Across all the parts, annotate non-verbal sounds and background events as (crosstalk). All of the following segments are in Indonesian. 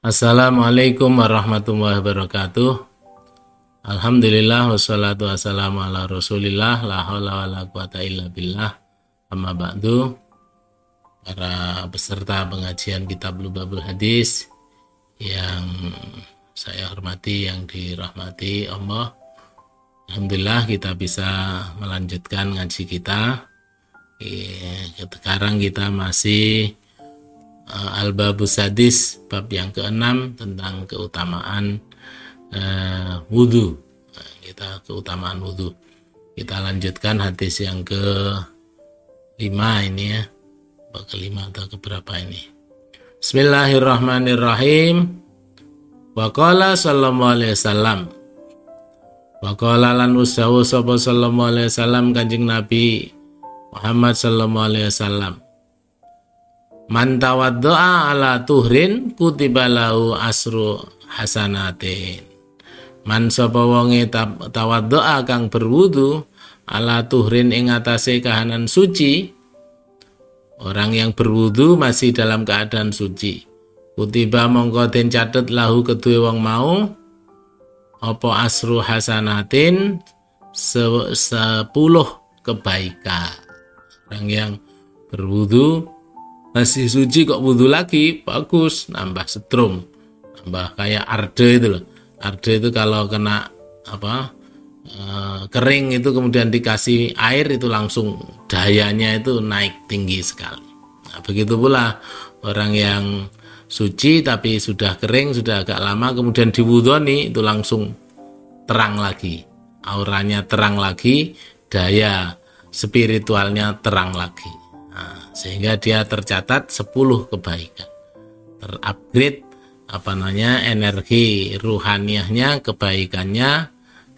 Assalamualaikum warahmatullahi wabarakatuh. Alhamdulillah wassalatu wassalamu ala Rasulillah la haula wala quwata illa billah. Amma ba'du. Para peserta pengajian kitab Lubabul Hadis yang saya hormati yang dirahmati Allah. Alhamdulillah kita bisa melanjutkan ngaji kita. Sekarang kita masih uh, Al-Babus Sadis bab yang keenam tentang keutamaan uh, wudhu nah, kita keutamaan wudhu kita lanjutkan hadis yang ke lima ini ya. Bab kelima atau keberapa ini? Bismillahirrahmanirrahim. Waqala sallallahu alaihi wasallam. Waqala lan usawu sapa sallallahu alaihi wasallam Kanjeng Nabi Muhammad sallallahu alaihi wasallam Man tawaddoa ala tuhrin kutiba lahu asru hasanatin. Man sapa wonge tawaddoa kang berwudu ala tuhrin ing atase kahanan suci. Orang yang berwudu masih dalam keadaan suci. Kutiba mongko den catet lahu kedue wong mau apa asru hasanatin se sepuluh kebaikan. Orang yang berwudu masih suci kok wudhu lagi? Bagus. Nambah setrum. Nambah kayak arde itu loh. Arde itu kalau kena apa e, kering itu kemudian dikasih air itu langsung dayanya itu naik tinggi sekali. Nah, begitu pula orang yang suci tapi sudah kering sudah agak lama kemudian diwudhoni itu langsung terang lagi. Auranya terang lagi daya spiritualnya terang lagi sehingga dia tercatat 10 kebaikan. Terupgrade apa namanya energi ruhaniahnya kebaikannya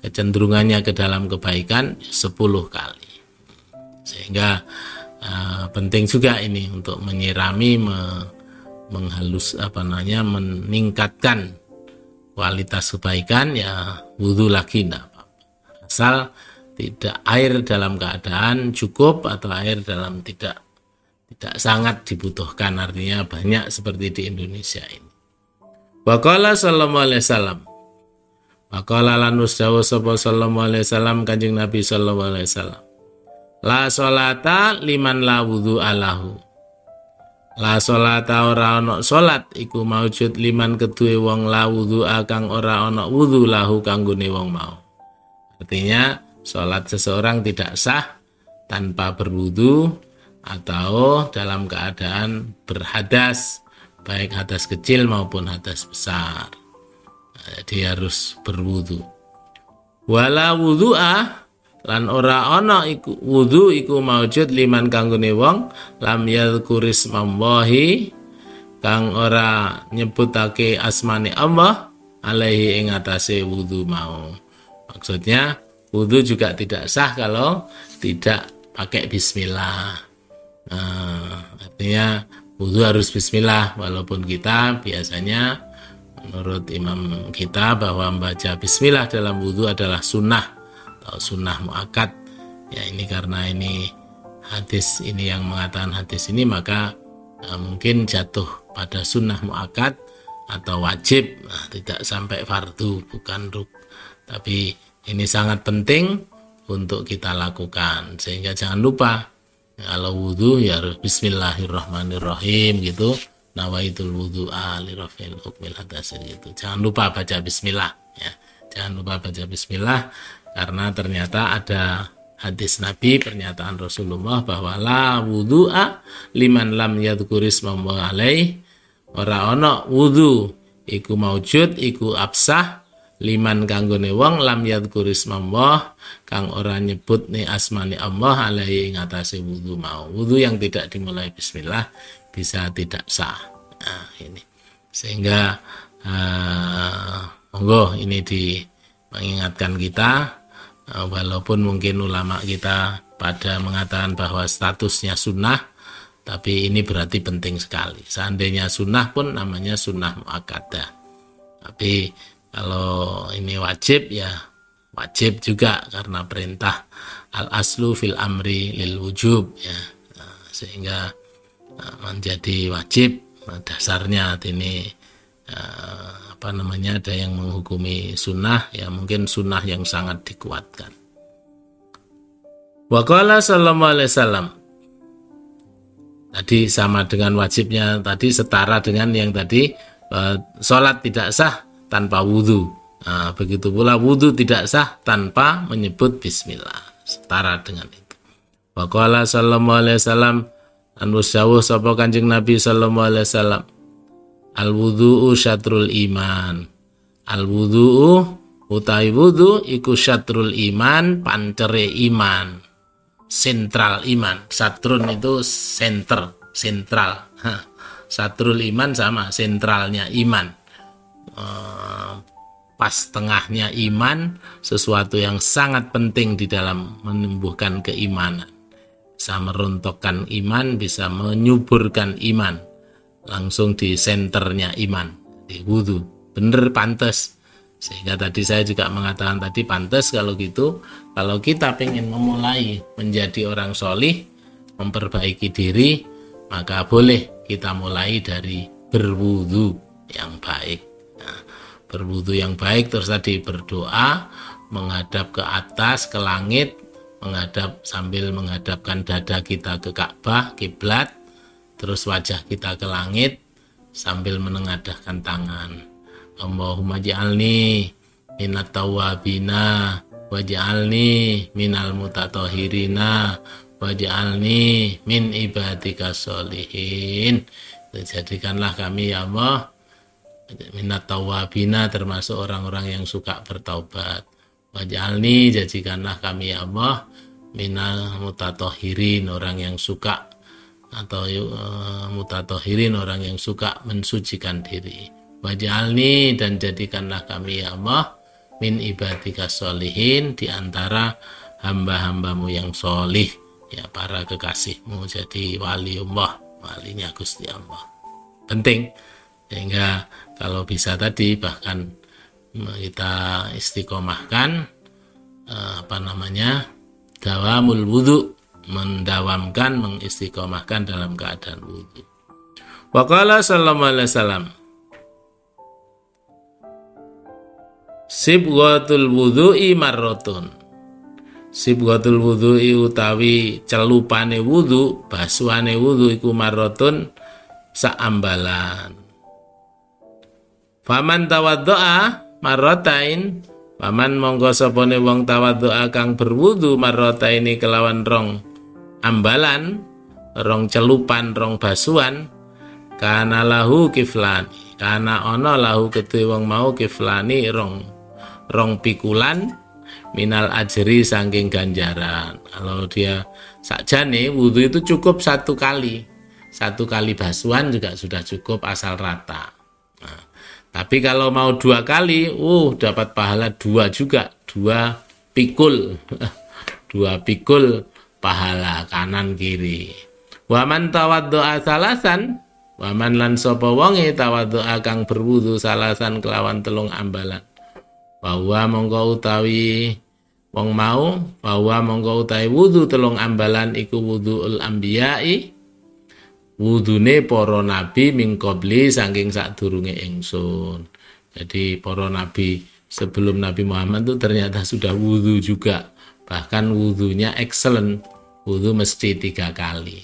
kecenderungannya ke dalam kebaikan 10 kali. Sehingga uh, penting juga ini untuk menyirami me, menghalus apa namanya meningkatkan kualitas kebaikan ya wudhu lagi apa-apa. Asal tidak air dalam keadaan cukup atau air dalam tidak tidak sangat dibutuhkan artinya banyak seperti di Indonesia ini. Waqala sallallahu alaihi wasallam. Waqala lanus dawu sapa sallallahu alaihi wasallam Kanjeng Nabi sallallahu alaihi wasallam. La solata liman la wudu alahu. La solata ora ana salat iku maujud liman kedue wong la wudu kang ora ana wudu lahu kanggone wong mau. Artinya salat seseorang tidak sah tanpa berwudu atau dalam keadaan berhadas baik hadas kecil maupun hadas besar. Jadi harus berwudu. Wala wudu'a lan ora ana iku wudu iku maujud liman kanggone wong lam yadhkuris mamwahi kang ora nyebutake asmane Allah alaihi ing atase wudu mau. Maksudnya wudu juga tidak sah kalau tidak pakai bismillah Nah, artinya wudhu harus bismillah walaupun kita biasanya menurut imam kita bahwa membaca bismillah dalam wudhu adalah sunnah atau sunnah muakat ya ini karena ini hadis ini yang mengatakan hadis ini maka nah, mungkin jatuh pada sunnah muakat atau wajib. Nah, tidak sampai fardu bukan ruk tapi ini sangat penting untuk kita lakukan. Sehingga jangan lupa kalau wudhu ya Bismillahirrahmanirrahim gitu. Nawaitul wudhu ali rafil hukmil hadasir gitu. Jangan lupa baca Bismillah ya. Jangan lupa baca Bismillah karena ternyata ada hadis Nabi pernyataan Rasulullah bahwa la wudhu'a liman lam yadkuris alaih ora ono wudhu iku maujud iku absah liman kanggone wong lam yadkuris Allah kang ora nyebut nih asmani Allah alaihi ing atase wudu mau. Wudu yang tidak dimulai bismillah bisa tidak sah. Nah ini. Sehingga uh, monggo ini di mengingatkan kita uh, walaupun mungkin ulama kita pada mengatakan bahwa statusnya sunnah tapi ini berarti penting sekali. Seandainya sunnah pun namanya sunnah muakkadah. Tapi kalau ini wajib ya wajib juga karena perintah al aslu fil amri lil wujub ya nah, sehingga nah, menjadi wajib nah, dasarnya ini uh, apa namanya ada yang menghukumi sunnah ya mungkin sunnah yang sangat dikuatkan. Waqala sallallahu alaihi tadi sama dengan wajibnya tadi setara dengan yang tadi uh, sholat tidak sah tanpa wudhu. Nah, begitu pula wudhu tidak sah tanpa menyebut bismillah setara dengan itu. Waqala sallallahu alaihi wasallam anu sawuh sapa Kanjeng Nabi sallallahu alaihi wasallam Al wudhu syatrul iman. Al wudhu utai wudhu iku syatrul iman, pancere iman. Sentral iman. Satrun itu center, sentral. (laughs) Satrul iman sama sentralnya iman. Uh, pas tengahnya iman, sesuatu yang sangat penting di dalam menumbuhkan keimanan. Bisa merontokkan iman, bisa menyuburkan iman. Langsung di senternya iman di wudhu bener pantas sehingga tadi saya juga mengatakan tadi pantas kalau gitu. Kalau kita ingin memulai menjadi orang solih memperbaiki diri maka boleh kita mulai dari berwudhu yang baik berwudhu yang baik terus tadi berdoa menghadap ke atas ke langit menghadap sambil menghadapkan dada kita ke Ka'bah kiblat terus wajah kita ke langit sambil menengadahkan tangan. Allahumma ja'alni minat tawabina waj'alni minal mutatohirina waj'alni min ibadika solihin jadikanlah kami ya Allah minat tawabina termasuk orang-orang yang suka bertaubat. Waj'alni jadikanlah kami ya Allah minal mutatohirin orang yang suka atau uh, mutatohirin orang yang suka mensucikan diri. Wajalni dan jadikanlah kami ya Allah min ibadika solihin di antara hamba-hambamu yang solih ya para kekasihmu jadi wali Allah walinya Gusti Allah. Penting sehingga kalau bisa tadi bahkan kita istiqomahkan eh, apa namanya dawamul wudhu mendawamkan, mengistiqomahkan dalam keadaan wudhu. Waqala sallallahu alaihi wasallam Sibghatul wudhu'i marrotun Sibghatul wudhu'i utawi celupane wudhu, basuhane wudhu iku marrotun saambalan. Faman tawaddoa marrotain. Paman monggo sopone wong tawaddoa kang berwudu marrotaini kelawan rong ambalan rong celupan rong basuan kana lahu kiflani kana ono lahu kedue wong mau kiflani rong rong pikulan minal ajri saking ganjaran. Kalau dia sakjane wudhu itu cukup satu kali. Satu kali basuan juga sudah cukup asal rata tapi kalau mau dua kali uh dapat pahala dua juga dua pikul (laughs) dua pikul pahala kanan kiri. Waman tawaddoa salasan Waman lan sapa wonge tawaddoa kang berwudu salasan kelawan telung ambalan. Bahwa mongko utawi wong mau bahwa mongko utawi wudu telung ambalan iku wuduul ambiyai wudune para nabi mingkobli saking sadurunge ingsun. Jadi para nabi sebelum Nabi Muhammad itu ternyata sudah wudhu juga. Bahkan wudhunya excellent. Wudhu mesti tiga kali.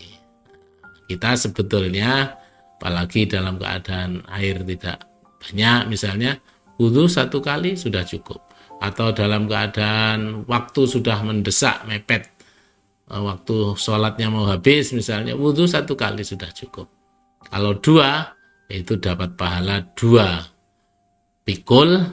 Kita sebetulnya apalagi dalam keadaan air tidak banyak misalnya wudhu satu kali sudah cukup. Atau dalam keadaan waktu sudah mendesak mepet waktu sholatnya mau habis misalnya wudhu satu kali sudah cukup kalau dua itu dapat pahala dua pikul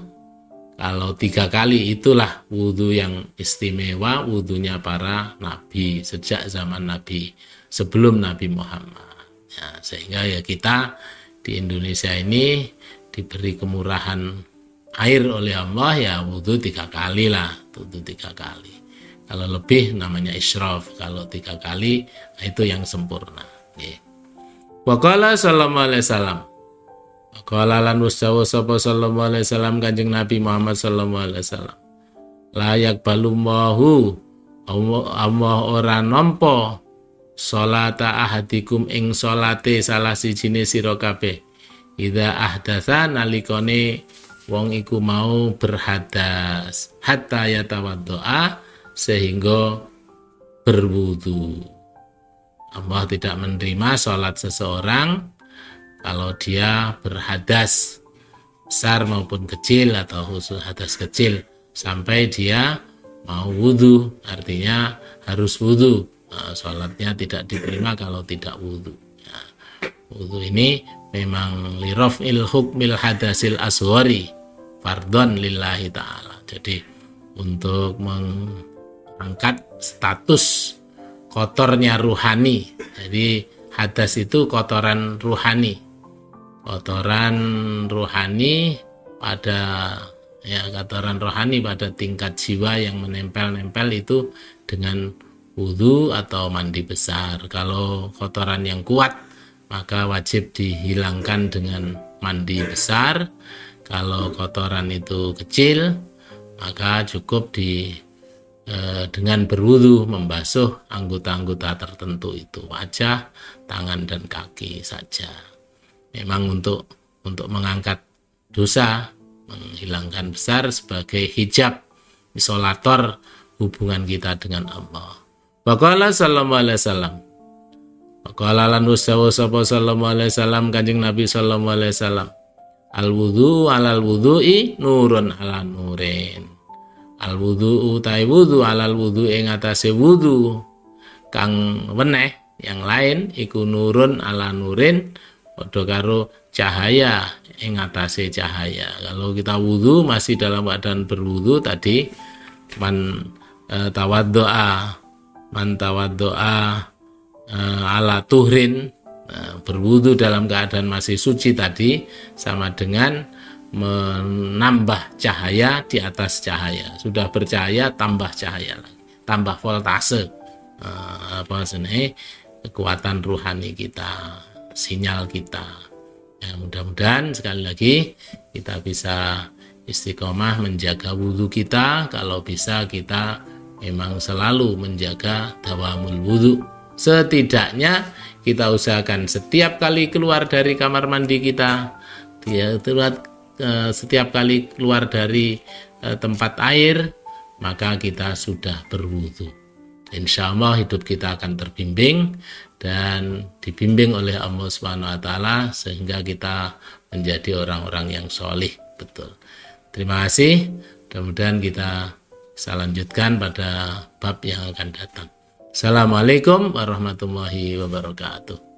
kalau tiga kali itulah wudhu yang istimewa, wudhunya para nabi sejak zaman nabi sebelum Nabi Muhammad. Ya, sehingga ya kita di Indonesia ini diberi kemurahan air oleh Allah ya wudhu tiga kali lah, wudhu tiga kali. Kalau lebih namanya israf, kalau tiga kali itu yang sempurna. Ya. Wakala sallallahu alaihi wasallam Qala lan wasjawa sapa sallallahu alaihi wasallam Kanjeng Nabi Muhammad sallallahu alaihi wasallam. Layak balummahu Allah ora nampa salata ahadikum ing salate salah sijine sira kabeh. Idza ahdatsa nalikane wong iku mau berhadas hatta doa sehingga berwudu. Allah tidak menerima sholat seseorang kalau dia berhadas besar maupun kecil atau khusus hadas kecil sampai dia mau wudhu artinya harus wudhu nah, sholatnya tidak diterima kalau tidak wudhu ya, wudhu ini memang lirof il hukmil hadasil aswari fardon lillahi ta'ala. Jadi untuk mengangkat status kotornya ruhani jadi hadas itu kotoran ruhani kotoran rohani pada ya kotoran rohani pada tingkat jiwa yang menempel-nempel itu dengan wudhu atau mandi besar. Kalau kotoran yang kuat maka wajib dihilangkan dengan mandi besar. Kalau kotoran itu kecil maka cukup di eh, dengan berwudhu membasuh anggota-anggota tertentu itu wajah, tangan dan kaki saja. Memang untuk untuk mengangkat dosa menghilangkan besar sebagai hijab isolator hubungan kita dengan Allah. Waqala sallallahu alaihi wasallam. Waqala lan usawa sapa sallallahu alaihi wasallam Kanjeng Nabi sallallahu alaihi wasallam. Al wudhu alal wudhu'i nurun ala nurin. Al wudhu utai wudhu alal wudhu ing atase wudhu kang weneh yang lain iku nurun ala nurin padha karo cahaya ing atase cahaya. Kalau kita wudhu masih dalam keadaan berwudhu tadi man e, tawaddoa man tawaddoa e, ala tuhrin e, berwudhu dalam keadaan masih suci tadi sama dengan menambah cahaya di atas cahaya. Sudah bercahaya tambah cahaya lagi, tambah voltase e, apa sini kekuatan ruhani kita, sinyal kita. Ya, mudah-mudahan sekali lagi kita bisa istiqomah menjaga wudhu kita. Kalau bisa kita memang selalu menjaga dawamul wudhu. Setidaknya kita usahakan setiap kali keluar dari kamar mandi kita, dia eh, setiap kali keluar dari eh, tempat air, maka kita sudah berwudhu. Insya Allah hidup kita akan terbimbing dan dibimbing oleh Allah Subhanahu wa taala sehingga kita menjadi orang-orang yang solih betul. Terima kasih. Mudah-mudahan kita bisa lanjutkan pada bab yang akan datang. Assalamualaikum warahmatullahi wabarakatuh.